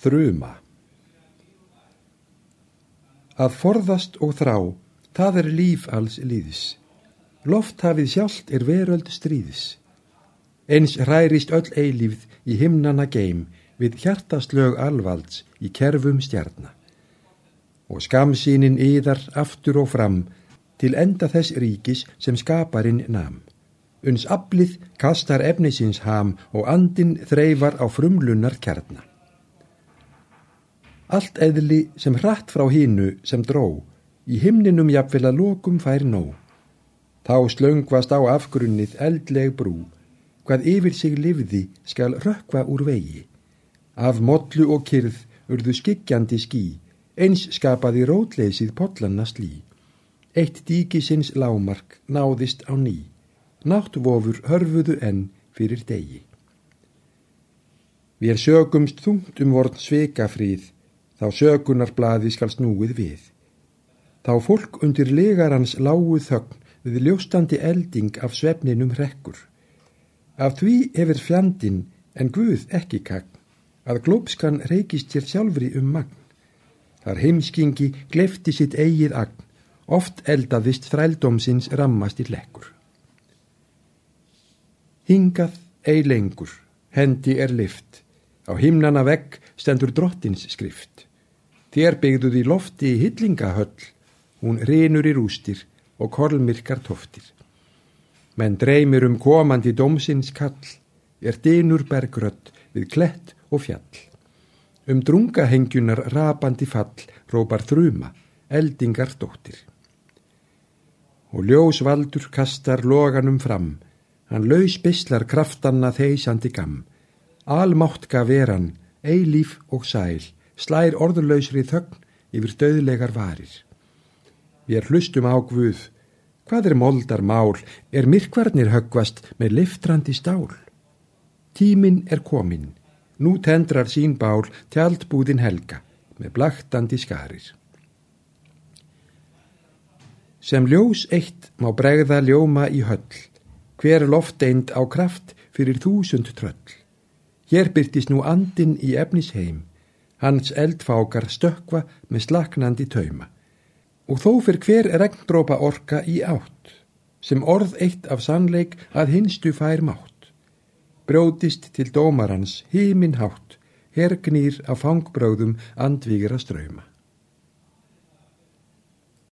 Þruma Að forðast og þrá, það er líf alls líðis. Lofthafið sjálft er veröld stríðis. Eins rærist öll eilífð í himnana geim við hjartaslög alvalds í kerfum stjarnar. Og skamsýnin yðar aftur og fram til enda þess ríkis sem skaparinn nam. Uns aflið kastar efnisins ham og andin þreifar á frumlunar kjarnar. Allt eðli sem hratt frá hínu sem dró, í himninum jafnvel að lokum fær nóg. Þá slöngvast á afgrunnið eldleg brú, hvað yfir sig livði skal rökkva úr vegi. Af modlu og kyrð urðu skyggjandi skí, eins skapaði rótleysið potlanna slí. Eitt díkisins lámark náðist á ný, náttvofur hörfuðu enn fyrir degi. Við sögumst þungt um vorn sveikafrið, þá sögunarblaði skal snúið við. Þá fólk undir legarans lágu þögn við ljóstandi elding af svefninum rekkur. Af því hefur fjandin en Guð ekki kagn, að glópskan reykist sér sjálfri um magn. Þar heimskingi glefti sitt eigið agn, oft eldaðist þrældómsins rammast í lekkur. Hingað ei lengur, hendi er lift, á himnana vegg stendur drottins skrift. Þér byggduð í lofti í hillingahöll, hún reynur í rústir og korlmirkar toftir. Menn dreymir um komandi dómsins kall, er dynur bergrött við klett og fjall. Um drungahengjunar rapandi fall rópar þruma, eldingar dóttir. Og ljósvaldur kastar loganum fram, hann laus bislar kraftanna þeisandi gam. Almáttka veran, eilíf og sæl, slær orðurlausri þögn yfir döðlegar varir. Við hlustum á Guð, hvað er moldar mál, er myrkvarnir höggvast með liftrandi stál. Tímin er komin, nú tendrar sín bál tjaldbúðin helga með blaktandi skarir. Sem ljós eitt má bregða ljóma í höll, hver lofteind á kraft fyrir þúsund tröll. Hér byrtist nú andin í efnisheim, hans eldfákar stökva með slaknandi tauma. Og þó fyrir hver regndrópa orka í átt, sem orð eitt af sannleik að hinstu fær mátt. Brótist til dómarans hímin hátt, hergnýr af fangbröðum andvígra ströyma.